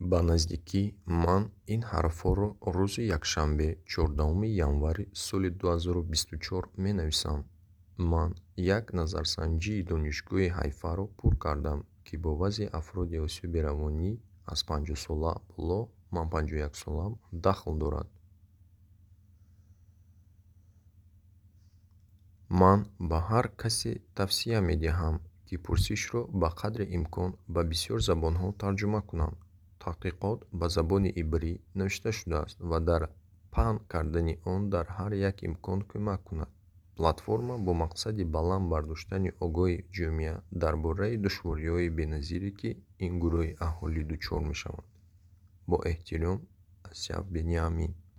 ба наздикӣ ман ин ҳарфҳоро рӯзи якшанбе чордаҳуми январи соли 2024 менависам. Ман як назарсанҷии донишгоҳи ҳайфаро пур кардам ки бо вазъи афроди осёби равонӣ аз 50сола боло ман 51солам дахл дорад. Ман ба ҳар касе тавсия медиҳам ки пурсишро ба қадри имкон ба бисёр забонҳо тарҷума кунад таҳқиқот ба забони ибрӣ навишта шудааст ва дар паҳн кардани он дар ҳар як имкон кӯмак кунад. Платформа бо мақсади баланд бардоштани огоҳии ҷомеа дар бораи душвориҳои беназире ки ин гурӯҳи аҳолӣ дучор мешаванд. Бо эҳтиром асяф бениамин